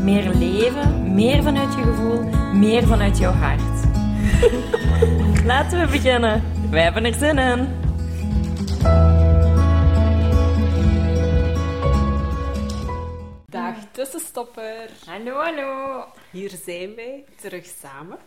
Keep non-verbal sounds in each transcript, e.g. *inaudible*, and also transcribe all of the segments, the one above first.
Meer leven, meer vanuit je gevoel, meer vanuit jouw hart. *laughs* Laten we beginnen. Wij hebben er zin in. Dag tussenstopper. Hallo, hallo. Hier zijn wij terug samen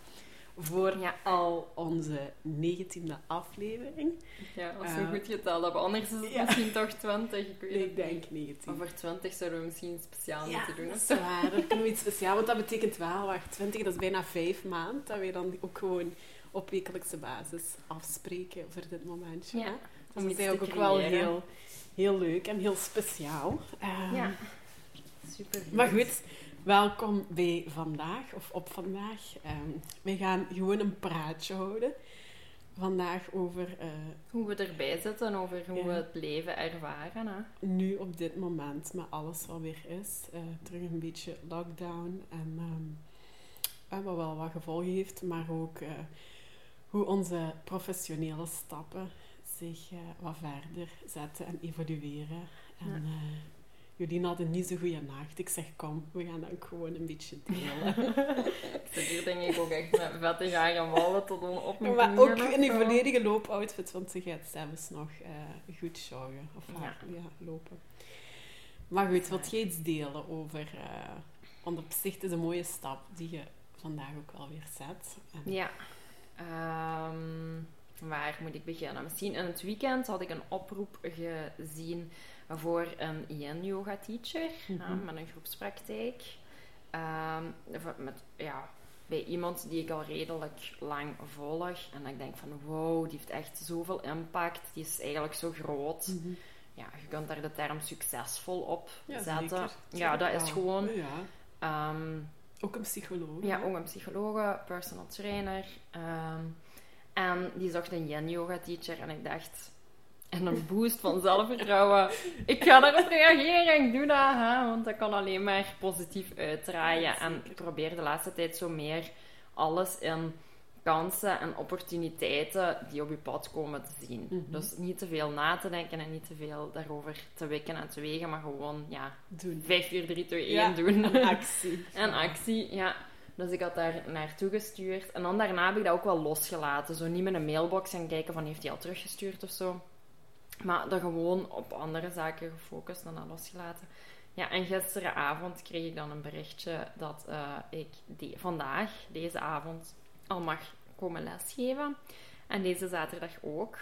voor Ja. al onze negentiende aflevering. Ja, als we goed geteld hebben. Anders is het ja. misschien toch 20, ik weet Ik denk 19. Over 20 zouden we misschien speciaal Ja, moeten doen. dat is waar. Dat kunnen we iets speciaals, want dat betekent wel, wacht, 20, dat is bijna vijf maanden, dat wij dan ook gewoon op wekelijkse basis afspreken voor dit momentje. Ja, Dus dat is ook, ook wel heel, heel leuk en heel speciaal. Ehm, Ja, super. Maar goed, welkom bij vandaag, of op vandaag. Ehm wij gaan gewoon een praatje houden. Vandaag over eh, Hoe we erbij zitten, over hoe we het leven ervaren. Hè? nu op dit moment, met alles wat weer is. eh, terug een beetje lockdown en ehm, eh, wat wel wat gevolgen heeft, maar ook eh, hoe onze professionele stappen zich wat verder zetten en evolueren. En Ja. Jullie hadden niet zo goede nacht. Ik zeg, kom, we gaan ook gewoon een beetje delen. *laughs* Ik zit hier denk ik ook echt met vettige haren wallen tot on- op mijn maar ook in die volledige loopoutfit, want ze gaat zelfs nog eh, goed joggen of Ja. ja, lopen. Maar goed, wilt jij iets delen over... eh want op zich is een mooie stap die je vandaag ook wel weer zet. En- Ja. Ehm, waar moet ik beginnen? Misschien in het weekend had ik een oproep gezien voor een yin-yoga teacher Mhm. met een groepspraktijk. Ehm, met, ja, bij iemand die ik al redelijk lang volg. En ik denk van wow, die heeft echt zoveel impact. Die is eigenlijk zo groot. Mhm. Ja, je kunt daar de term succesvol op Ja, zetten. zeker. Ja, dat is gewoon... Ja, ehm, ook een psycholoog. ja, ook een psychologe, personal trainer. ehm, en die zocht een yin-yoga teacher. En ik dacht, en een boost van zelfvertrouwen. Ik ga daarop reageren, ik doe dat. Hè, want dat kan alleen maar positief uitdraaien. En ik probeer de laatste tijd zo meer alles in kansen en opportuniteiten die op je pad komen te zien. Mhm. Dus niet te veel na te denken en niet te veel daarover te wikken en te wegen, maar gewoon, ja, Doen. 5, 4, 3, 2, 1 Ja, doen. Een actie. *laughs* En actie, ja. Dus ik had daar naartoe gestuurd. En dan daarna heb ik dat ook wel losgelaten. Zo niet met een mailbox gaan kijken van heeft hij al teruggestuurd of zo. Maar dan gewoon op andere zaken gefocust en dat losgelaten. Ja, en gisteravond kreeg ik dan een berichtje dat eh, ik vandaag, deze avond, al mag komen lesgeven. En deze zaterdag ook.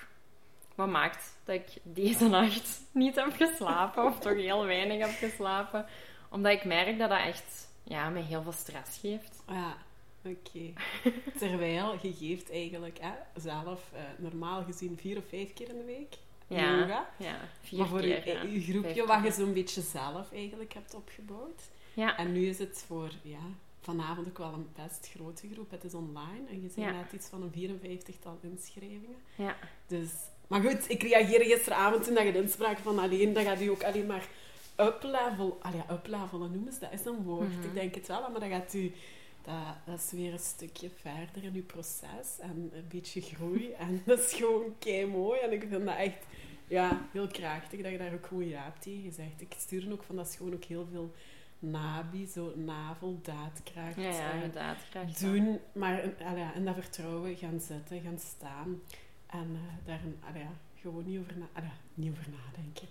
Wat maakt dat ik deze *laughs* nacht niet heb geslapen, of toch heel weinig heb geslapen. Omdat ik merk dat dat echt ja, mij heel veel stress geeft. Ja, oké. *laughs* Terwijl je geeft eigenlijk hè, zelf eh, normaal gezien vier of vijf keer in de week Ja, yoga. ja vier maar voor keer. je, ja. je groepje wat je zo'n beetje zelf eigenlijk hebt opgebouwd. Ja, En nu is het voor ja, vanavond ook wel een best grote groep. Het is online en je ziet Ja. net iets van een 54-tal inschrijvingen. ja, Dus, maar goed, ik reageerde gisteravond toen dat je de inspraak van alleen, dat gaat u ook alleen maar uplevel, ah ja, uplevelen noemen ze dat, is een woord. Mhm. Ik denk het wel, maar dat gaat u, dat, dat is weer een stukje verder in uw proces en een beetje groei. *laughs* En dat is gewoon kei mooi en ik vind dat echt ja, heel krachtig dat je daar ook gewoon ja hebt tegen gezegd. Ik stuur ook van, dat is gewoon ook heel veel nabi, zo navel, daadkracht. ja, ja, eh, je dat. doen, maar allee, in dat vertrouwen gaan zitten, gaan staan en eh, daar gewoon niet over, na, niet over nadenken.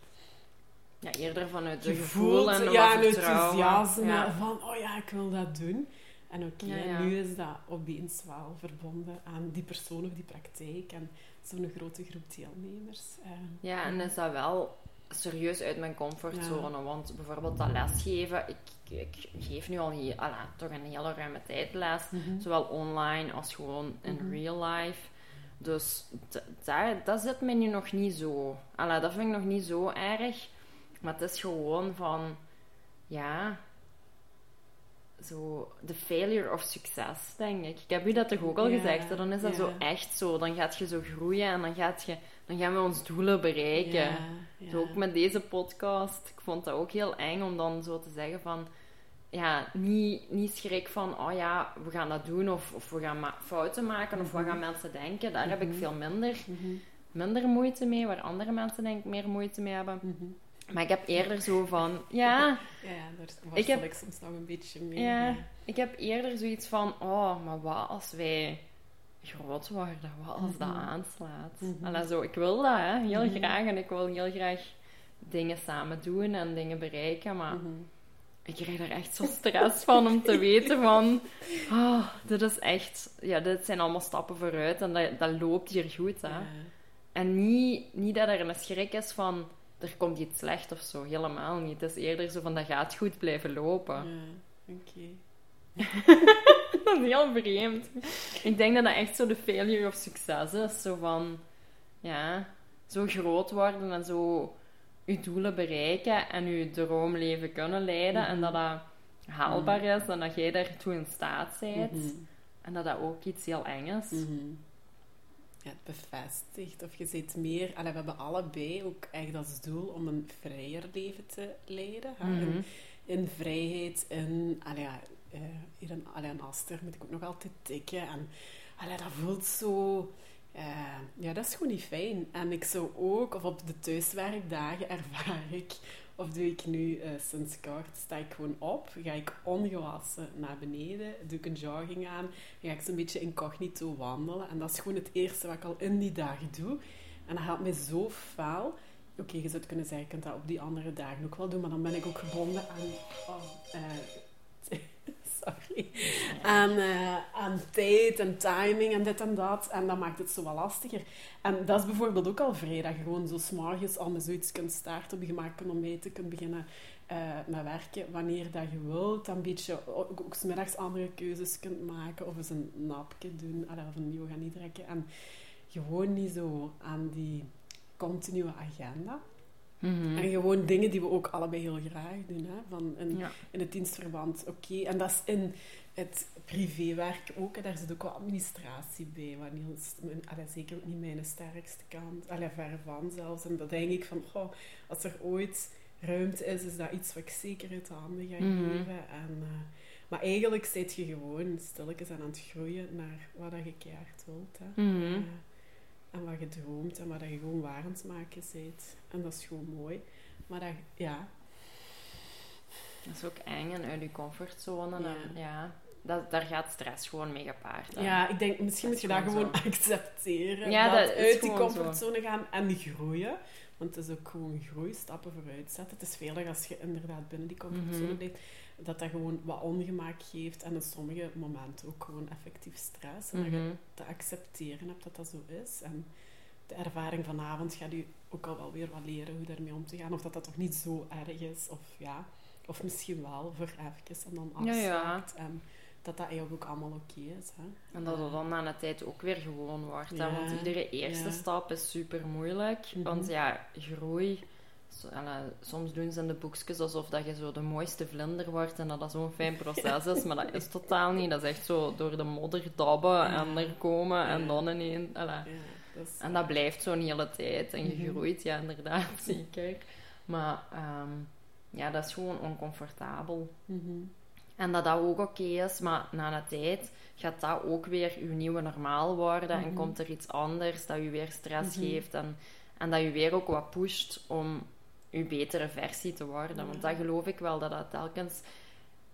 Ja, eerder vanuit Je gevoel voelt en ja, een vertrouwen. enthousiasme Ja. van, oh ja, ik wil dat doen. En oké, Ja, ja. nu is dat opeens wel verbonden aan die persoon of die praktijk en zo'n grote groep deelnemers. Eh, Ja, en is dat wel serieus uit mijn comfortzone. Want bijvoorbeeld dat lesgeven, ik, ik geef nu al heel, ala, toch een hele ruime tijd les. mhm. Zowel online als gewoon in Mhm. real life. Dus daar, dat zit mij nu nog niet zo. Alla, dat vind ik nog niet zo erg. Maar het is gewoon van, ja, zo de failure of succes, denk ik. Ik heb u dat toch ook al gezegd? hè? Dan is dat zo echt zo. Dan gaat je zo groeien en dan, gaat je, dan gaan we ons doelen bereiken. Zo ook met deze podcast. Ik vond dat ook heel eng om dan zo te zeggen van... Ja, niet, niet schrik van, oh ja, we gaan dat doen of, of we gaan ma- fouten maken of wat gaan mensen denken. Daar heb ik Mhm. veel minder, Mhm, minder moeite mee, waar andere mensen denk ik meer moeite mee hebben. Maar ik heb eerder zo van, ja, Ja, daar Ik heb- ik soms nog een beetje mee. ja, ik heb eerder zoiets van, oh, maar wat als wij groot worden? Wat als dat Mhm. aanslaat? Mhm. Allee, zo, ik wil dat, hè, heel Mhm. graag. En ik wil heel graag dingen samen doen en dingen bereiken, maar... Mhm. Ik krijg er echt zo stress van om te weten van... ah, *laughs* dit is echt... Ja, dit zijn allemaal stappen vooruit en dat, dat loopt hier goed, hè. Ja. En niet, niet dat er een schrik is van... Er komt iets slecht of zo. Helemaal niet. Het is eerder zo van, dat gaat goed blijven lopen. Ja, oké. *laughs* Dat is heel vreemd. Ik denk dat dat echt zo de failure of succes is. Zo van... Ja, zo groot worden en zo... Je doelen bereiken en je droomleven kunnen leiden. En dat dat haalbaar is en dat jij daartoe in staat bent. Mhm. En dat dat ook iets heel eng is. Mhm. Ja, het bevestigt. Of je zit meer... Allee, we hebben allebei ook echt als doel om een vrijer leven te leiden. Mhm. In, in vrijheid, in... Allee, ja, eh, hier in, allee, in Aster moet ik ook nog altijd tikken. En allee, dat voelt zo... eh, ja, dat is gewoon niet fijn. En ik zou ook... Of op de thuiswerkdagen *laughs* ervaar ik... Of doe ik nu eh, sinds kort, sta ik gewoon op, ga ik ongewassen naar beneden, doe ik een jogging aan, ga ik zo'n beetje incognito wandelen. En dat is gewoon het eerste wat ik al in die dagen doe. En dat helpt mij zo fel. Oké, je zou kunnen zeggen, je kunt dat op die andere dagen ook wel doen, maar dan ben ik ook gebonden aan... Oh, eh, sorry. Aan, eh, aan tijd en timing en dit en dat. En dat maakt het zo wat lastiger. En dat is bijvoorbeeld ook al vrij, dat je gewoon zo s'morgens al met zoiets kunt starten, op je gemak kunt ontbijten, kunt beginnen eh, met werken wanneer dat je wilt. Dan een beetje ook, ook 's middags andere keuzes kunt maken, of eens een napje doen, of een yoga niet trekken. En gewoon niet zo aan die continue agenda. Mhm. En gewoon dingen die we ook allebei heel graag doen. Hè? Van in, Ja. in het dienstverband, oké. En dat is in het privéwerk ook. Daar zit ook wel administratie bij. Wat niet, allee, zeker ook niet mijn sterkste kant. Allee, ver van zelfs. En dat denk ik van, goh, als er ooit ruimte is, is dat iets wat ik zeker uit de handen ga Mhm. geven. En, eh, maar eigenlijk zit je gewoon stilletjes aan het groeien naar wat je keihard wilt. Hè? Mhm. Eh, en wat je droomt en wat je gewoon waar aan het maken bent. En dat is gewoon mooi. Maar dat, ja, Dat is ook eng en uit je comfortzone. En, Ja. ja, dat, daar gaat stress gewoon mee gepaard. hè. ja, ik denk misschien moet je dat gewoon *laughs* accepteren. Ja, dat, uit die comfortzone gaan en groeien. Want het is ook gewoon groeistappen vooruit zetten. Het is veilig als je inderdaad binnen die comfortzone Mhm. blijft. Dat dat gewoon wat ongemak geeft. En in sommige momenten ook gewoon effectief stress. En dat je Mhm. te accepteren hebt dat dat zo is. En de ervaring vanavond gaat u ook al wel weer wat leren hoe daarmee om te gaan. Of dat dat toch niet zo erg is. Of ja, of misschien wel voor even en dan Ja, ja. afzwakt. En dat dat eigenlijk ook allemaal oké is. Hè. En dat het dan na een tijd ook weer gewoon wordt. Ja, Want iedere eerste ja. stap is super moeilijk. Mhm. Want ja, groei. Soms doen ze in de boekjes alsof dat je zo de mooiste vlinder wordt en dat dat zo'n fijn proces is. Maar dat is totaal niet. Dat is echt zo door de modder dabben en er komen en dan ineens. dat is, En dat blijft zo'n hele tijd. En je Mhm. groeit, ja, inderdaad, *laughs* zeker. Maar ehm, ja, dat is gewoon oncomfortabel. Mhm. En dat dat ook oké is, maar na een tijd gaat dat ook weer je nieuwe normaal worden. En Mhm. komt er iets anders dat je weer stress geeft. En, en dat je weer ook wat pusht om je betere versie te worden. Want dat geloof ik wel, dat dat telkens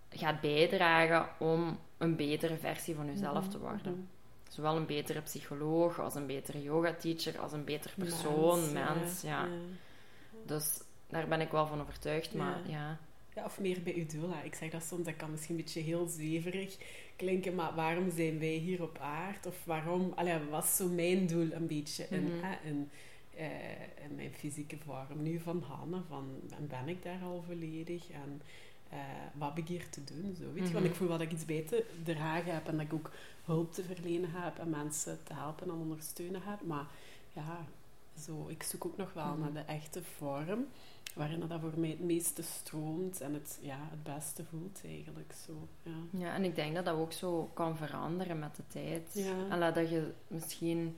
gaat bijdragen om een betere versie van jezelf Mhm. te worden. Mhm. Zowel een betere psycholoog, als een betere yoga-teacher, als een beter persoon, mens. ja. ja. Dus daar ben ik wel van overtuigd. Maar Ja. ja, Ja, of meer bij uw doel. hè. Ik zeg dat soms, dat kan misschien een beetje heel zweverig klinken, maar waarom zijn wij hier op aarde? Of waarom, allee, wat is zo mijn doel een beetje in, in mijn fysieke vorm nu van Hanne? Van, en ben ik daar al volledig? En eh, wat heb ik hier te doen? Zo, weet je? Want Mhm. ik voel dat ik iets bij te dragen heb en dat ik ook hulp te verlenen heb en mensen te helpen en ondersteunen heb. Maar ja, zo, ik zoek ook nog wel Mhm. naar de echte vorm, waarin dat voor mij het meeste stroomt en het, ja, het beste voelt eigenlijk. Zo, ja. Ja, en ik denk dat dat ook zo kan veranderen met de tijd. Ja. En dat je misschien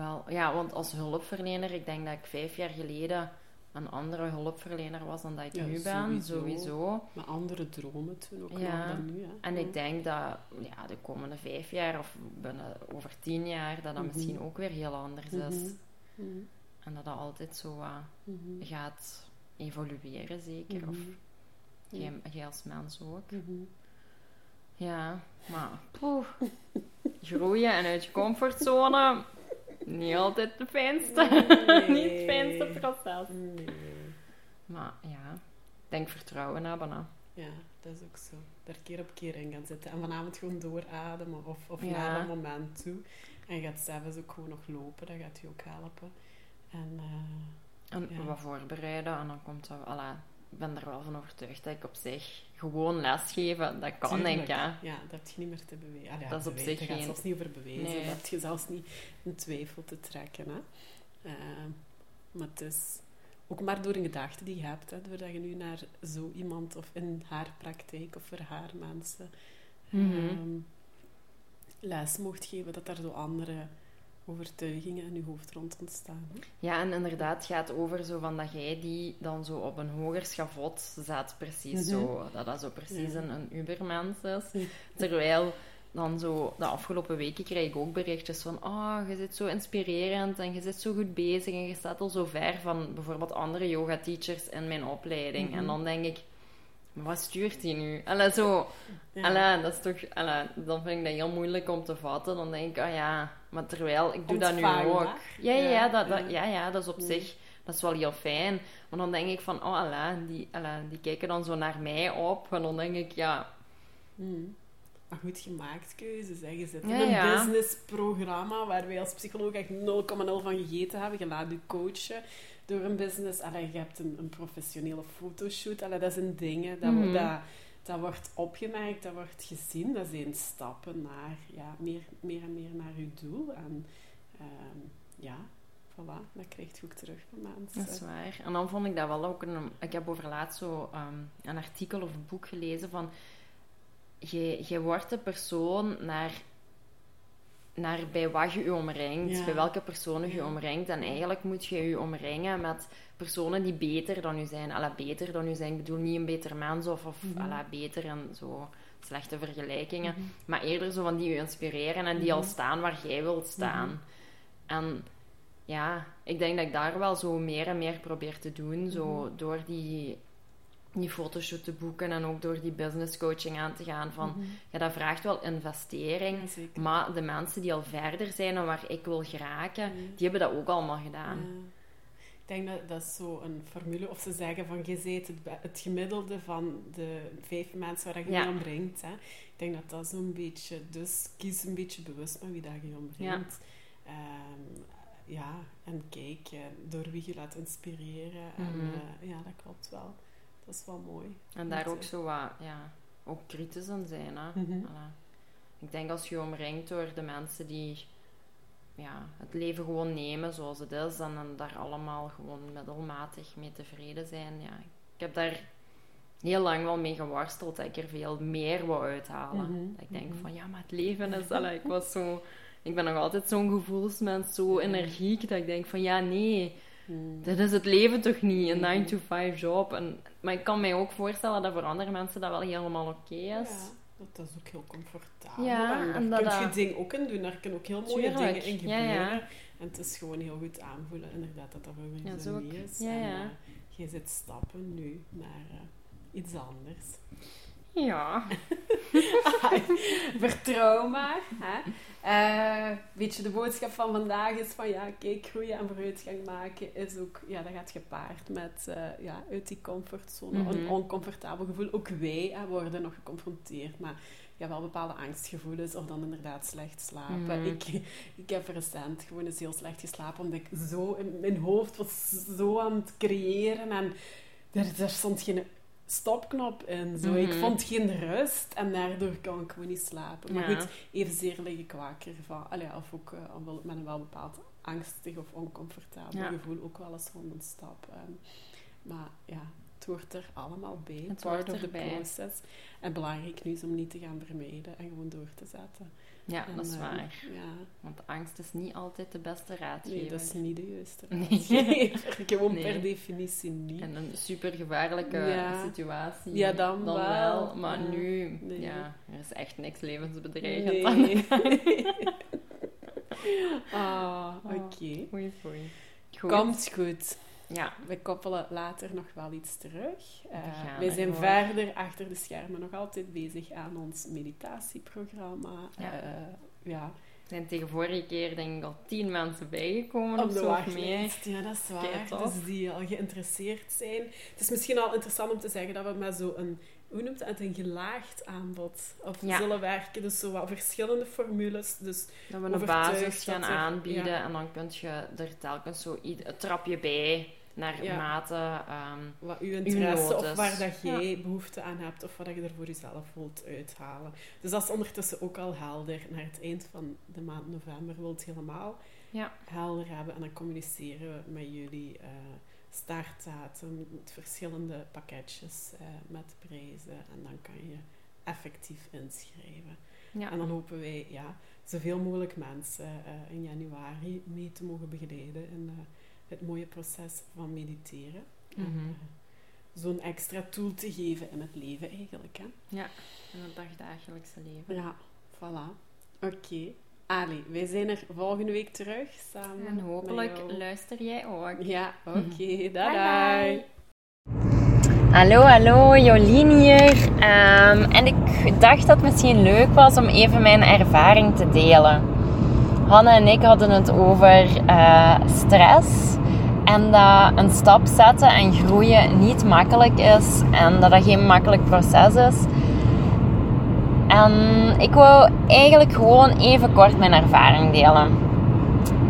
wel... Ja, want als hulpverlener, ik denk dat ik vijf jaar geleden een andere hulpverlener was dan dat ik Ja, nu ben. sowieso. Sowieso. Maar andere dromen toen ook Ja. dan nu. Hè. En ik denk dat ja, de komende vijf jaar of binnen, over tien jaar, dat dat Mhm. misschien ook weer heel anders is. Mhm. Mhm. En dat dat altijd zo gaat evolueren, zeker. Of jij, jij als mens ook. Ja, maar poeh, groeien en uit je comfortzone, niet altijd de fijnste, *laughs* niet het fijnste proces. Nee. Maar ja, denk vertrouwen hebben. Hè. Ja, dat is ook zo. Daar keer op keer in gaan zitten. En vanavond gewoon doorademen of, of Ja. naar dat moment toe. En je gaat zelfs ook gewoon nog lopen, dat gaat je ook helpen. En eh, En Ja. wat voorbereiden en dan komt dat... Ik ben er wel van overtuigd dat ik op zich gewoon lesgeven, dat kan denk ik. Hè. ja, dat heb je niet meer te bewijzen. Ja, Dat is op zich daar geen- zelfs niet over bewijzen. Nee. Dat heb je zelfs niet in twijfel te trekken. Hè. Eh, maar het is ook maar door een gedachte die je hebt. Hè, doordat je nu naar zo iemand of in haar praktijk of voor haar mensen Mhm. ehm, les mocht geven, dat daar zo andere overtuigingen in je hoofd rond ontstaan. Hè. Ja, en inderdaad, het gaat over zo van dat jij die dan zo op een hoger schavot zet, precies Mhm. zo. Dat dat zo precies Ja. een, een ubermens is. Terwijl dan zo, de afgelopen weken krijg ik ook berichtjes van oh, je zit zo inspirerend en je zit zo goed bezig en je staat al zo ver van bijvoorbeeld andere yoga-teachers in mijn opleiding. Mhm. En dan denk ik, maar wat stuurt die nu? Allee, zo... Ja. Dat is toch, allee, dan vind ik dat heel moeilijk om te vatten. Dan denk ik, ah ja, maar terwijl ik doe dat nu ook. Ja, ja, ja, dat, dat, Ja. ja, dat is op zich, dat is wel heel fijn. Maar dan denk ik van, oh allee, die, allee, die kijken dan zo naar mij op. En dan denk ik, ja, Hmm. Maar goed gemaakt keuzes. Hè. Je zit in Ja, een ja. businessprogramma waar wij als psycholoog echt 0,0 van gegeten hebben. Je laat je coachen door een business. Allee, je hebt een, een professionele fotoshoot. Allee, dat zijn dingen. Dat, Mhm. dat, dat wordt opgemerkt, dat wordt gezien. Dat zijn stappen naar ja, meer, meer en meer naar je doel. En ehm, ja, voilà, dat krijg je ook terug van mensen. dat is waar. En dan vond ik dat wel ook een... Ik heb over laatst zo ehm, een artikel of een boek gelezen van... Je, je wordt de persoon naar, naar bij wat je je omringt, Ja. bij welke personen je Ja. omringt. En eigenlijk moet je je omringen met personen die beter dan u zijn. Alla, beter dan u zijn. Ik bedoel niet een beter mens of, of Mhm. alla, beter en zo slechte vergelijkingen. Mhm. Maar eerder zo van die je inspireren en die al Mhm. staan waar jij wilt staan. En ja, ik denk dat ik daar wel zo meer en meer probeer te doen. Zo door die, die fotoshoot te boeken en ook door die business coaching aan te gaan. Van, Mhm. ja, dat vraagt wel investering. Ja. Maar de mensen die al verder zijn en waar ik wil geraken, die hebben dat ook allemaal gedaan. Ja. Ik denk dat dat is zo een formule, of ze zeggen van je bent het, gemiddelde van de vijf mensen waar je Ja. je omringt. Hè. Ik denk dat dat zo'n beetje, dus kies een beetje bewust met wie dat je omringt. Ehm, ja, en kijk eh, door wie je laat inspireren. En Mhm. eh, ja, dat klopt wel. Dat is wel mooi. En daar ook zo wat, ja, ook kritisch in zijn. Hè? Mhm. Voilà. Ik denk als je omringt door de mensen die ja, het leven gewoon nemen zoals het is en dan daar allemaal gewoon middelmatig mee tevreden zijn. Ja, ik heb daar heel lang wel mee geworsteld dat ik er veel meer wou uithalen. Mhm, Dat ik denk mhm. van ja, maar het leven is... allee, ik *laughs* was zo... Ik ben nog altijd zo'n gevoelsmens, zo energiek, dat ik denk van ja, nee, Mm. dit is het leven toch niet, een Mhm. 9-to-5 job. En, maar ik kan mij ook voorstellen dat voor andere mensen dat wel helemaal oké is. Ja, dat, dat is ook heel comfortabel. Ja, en daar en dat kun je dat- dingen ook in doen. Daar kunnen ook heel mooie Tuurlijk, dingen in ja, gebeuren. ja. En het is gewoon heel goed aanvoelen, inderdaad, dat dat voor Ja, mensen zo niet is. Ja, en ja. eh, je zet stappen nu naar eh, iets anders. Ja. *laughs* Vertrouw maar. Hè? Eh, weet je, de boodschap van vandaag is van ja, kijk, groeien en vooruitgang maken is ook, ja, dat gaat gepaard met eh, ja, uit die comfortzone, Mhm. een oncomfortabel gevoel. Ook wij hè, worden nog geconfronteerd met ja, wel bepaalde angstgevoelens of dan inderdaad slecht slapen. Mhm. Ik, ik heb recent gewoon eens heel slecht geslapen omdat ik zo in mijn hoofd was zo aan het creëren en er, er stond geen stopknop in. Zo. Ik Mhm. vond geen rust en daardoor kon ik gewoon niet slapen. Maar Ja. goed, evenzeer lig ik wakker van. Allee, of ook eh, met een wel bepaald angstig of oncomfortabel Ja. gevoel ook wel eens rond een stap. Ehm, maar ja, het hoort er allemaal bij. Het part hoort of the erbij. process. En belangrijk nu is om niet te gaan vermijden en gewoon door te zetten. Ja, En, dat is eh, waar. Ja, Want angst is niet altijd de beste raadgever. nee, dat is niet de juiste Nee. raadgever. *laughs* Gewoon Nee. per definitie niet. En een super gevaarlijke Ja. situatie. Ja, dan wel. Maar Ja. nu, Nee. ja, er is echt niks levensbedreigend Nee. aan. *laughs* ah, Oh. oké. Goed. Komt goed. Ja, We koppelen later nog wel iets terug. Eh, wij we zijn door. verder achter de schermen nog altijd bezig aan ons meditatieprogramma. Ja. Eh, ja. er zijn tegen vorige keer denk ik al tien mensen bijgekomen Op of zo of meer. Ja, dat is waar. Dus die al geïnteresseerd zijn. Het is misschien al interessant om te zeggen dat we met zo'n, hoe noemt het, een gelaagd aanbod of Ja. zullen werken. Dus zo wat verschillende formules. Dus Dat we een basis gaan er- aanbieden ja. en dan kun je er telkens zo een trapje bij naar Ja. mate. ehm, wat uw interesse of waar dat jij behoefte aan hebt of wat je er voor jezelf wilt uithalen. Dus dat is ondertussen ook al helder. Naar het eind van de maand november wil het helemaal ja. helder hebben. En dan communiceren we met jullie eh startdatum, met verschillende pakketjes eh, met prijzen. En dan kan je effectief inschrijven. Ja. En dan hopen wij ja, zoveel mogelijk mensen eh, in januari mee te mogen begeleiden in het mooie proces van mediteren. En, Mhm. eh, Zo'n extra tool te geven in het leven eigenlijk. Hè? ja, in het dagdagelijkse leven. Ja, voilà. Oké. Ali, wij zijn er volgende week terug samen. En met hopelijk jou. luister jij ook. Ja, *laughs* oké. Bye. Hallo, hallo, Jolien hier. Ehm, en ik dacht dat het misschien leuk was om even mijn ervaring te delen. Hanne en ik hadden het over eh, stress. En dat een stap zetten en groeien niet makkelijk is. En dat dat geen makkelijk proces is. En ik wou eigenlijk gewoon even kort mijn ervaring delen.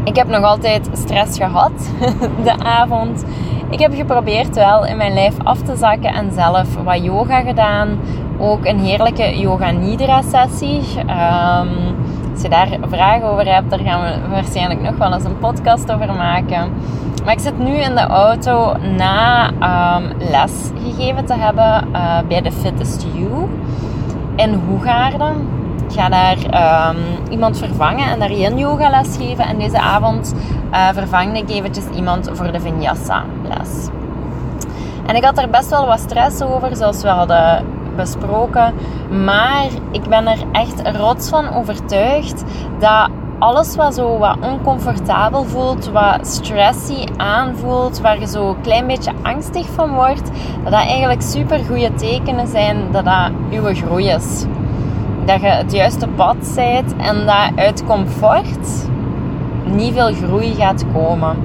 Ik heb nog altijd stress gehad *laughs* de avond. Ik heb geprobeerd wel in mijn lijf af te zakken en zelf wat yoga gedaan. Ook een heerlijke yoga nidra sessie. Ehm, als je daar vragen over hebt, daar gaan we waarschijnlijk nog wel eens een podcast over maken. Maar ik zit nu in de auto na ehm, les gegeven te hebben eh, bij de Fittest You in Hoegaarden. Ik ga daar ehm, iemand vervangen en daar yin yoga les geven. En deze avond eh vervangde ik eventjes iemand voor de vinyasa les. En ik had er best wel wat stress over, zoals we hadden besproken. Maar ik ben er echt rots van overtuigd dat alles wat zo wat oncomfortabel voelt, wat stressy aanvoelt, waar je zo een klein beetje angstig van wordt, dat dat eigenlijk super goede tekenen zijn dat dat uw groei is. Dat je het juiste pad zijt en dat uit comfort niet veel groei gaat komen.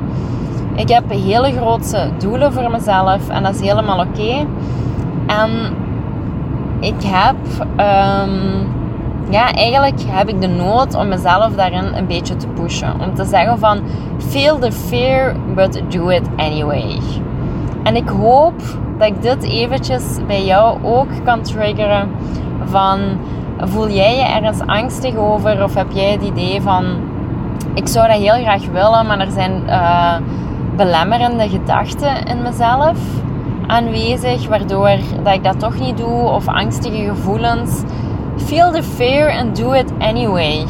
Ik heb hele grote doelen voor mezelf en dat is helemaal oké. En ik heb, ehm, ja, eigenlijk heb ik de nood om mezelf daarin een beetje te pushen. Om te zeggen van, feel the fear, but do it anyway. En ik hoop dat ik dit eventjes bij jou ook kan triggeren van, voel jij je ergens angstig over of heb jij het idee van, ik zou dat heel graag willen, maar er zijn eh, belemmerende gedachten in mezelf aanwezig, waardoor dat ik dat toch niet doe, of angstige gevoelens. Feel the fear and do it anyway.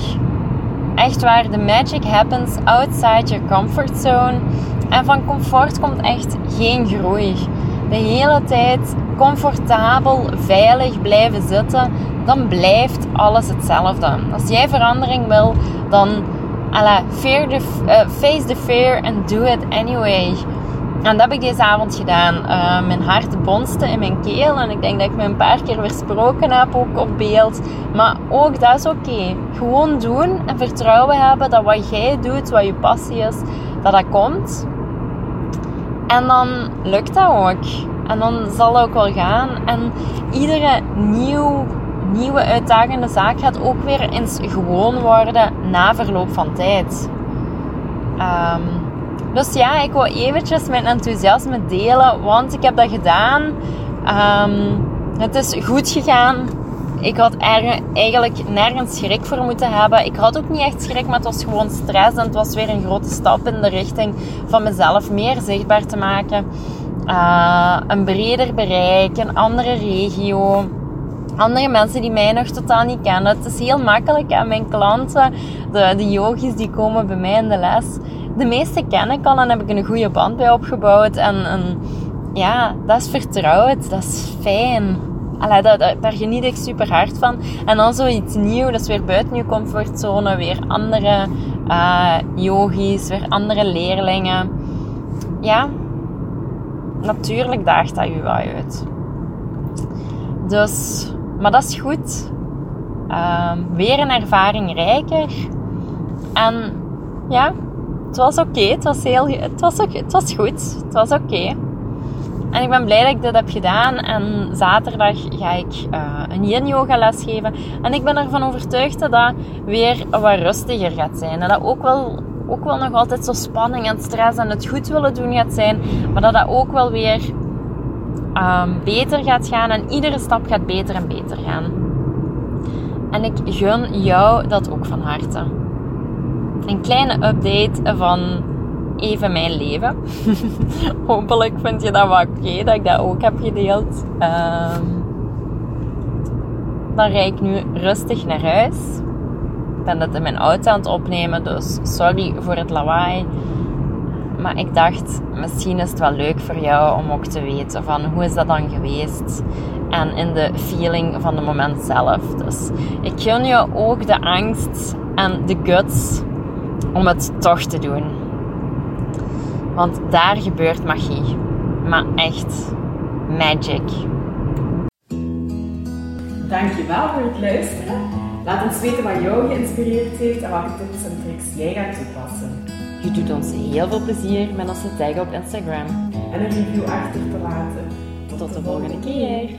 Echt waar, the magic happens outside your comfort zone. En van comfort komt echt geen groei. De hele tijd comfortabel, veilig blijven zitten, dan blijft alles hetzelfde. Als jij verandering wil, dan fear the, eh, face the fear and do it anyway. En dat heb ik deze avond gedaan. Eh, mijn hart bonste in mijn keel. En ik denk dat ik me een paar keer versproken heb, ook op beeld. Maar ook dat is oké. Gewoon doen en vertrouwen hebben dat wat jij doet, wat je passie is, dat dat komt. En dan lukt dat ook. En dan zal dat ook wel gaan. En iedere nieuw, nieuwe uitdagende zaak gaat ook weer eens gewoon worden na verloop van tijd. Ehm, dus ja, ik wil eventjes mijn enthousiasme delen, want ik heb dat gedaan. Ehm, het is goed gegaan. ik had eigenlijk nergens schrik voor moeten hebben. Ik had ook niet echt schrik, maar het was gewoon stress. En het was weer een grote stap in de richting van mezelf meer zichtbaar te maken. Uh, een breder bereik, een andere regio. Andere mensen die mij nog totaal niet kennen. Het is heel makkelijk. En mijn klanten, de, de yogis die komen bij mij in de les. De meeste ken ik al en heb ik een goede band bij opgebouwd. En, ja, dat is vertrouwd. Dat is fijn. Allee, daar, geniet ik super hard van. En dan zoiets nieuw, dat is weer buiten je comfortzone, weer andere uh, yogis, weer andere leerlingen. Ja, natuurlijk daagt dat je wel uit. Dus, maar dat is goed. Uh, weer een ervaring rijker. En ja, het was oké. Het was heel, het was, het was goed. Het was oké. En ik ben blij dat ik dit heb gedaan. En zaterdag ga ik uh, een yin yoga les geven. En ik ben ervan overtuigd dat dat weer wat rustiger gaat zijn. En dat ook wel, ook wel nog altijd zo spanning en stress en het goed willen doen gaat zijn. Maar dat dat ook wel weer um, beter gaat gaan. En iedere stap gaat beter en beter gaan. En ik gun jou dat ook van harte. Een kleine update van even mijn leven. *laughs* Hopelijk vind je dat wel oké dat ik dat ook heb gedeeld. Um, dan rijd ik nu rustig naar huis. Ik ben dat in mijn auto aan het opnemen, dus sorry voor het lawaai. Maar ik dacht, misschien is het wel leuk voor jou om ook te weten van hoe is dat dan geweest. En in de feeling van het moment zelf. Dus ik gun je ook de angst en de guts om het toch te doen. Want daar gebeurt magie. Maar echt magic. Dankjewel voor het luisteren. Laat ons weten wat jou geïnspireerd heeft en welke tips en tricks jij gaat toepassen. Je doet ons heel veel plezier met onze tag op Instagram. En een review achter te laten. Tot, de volgende keer.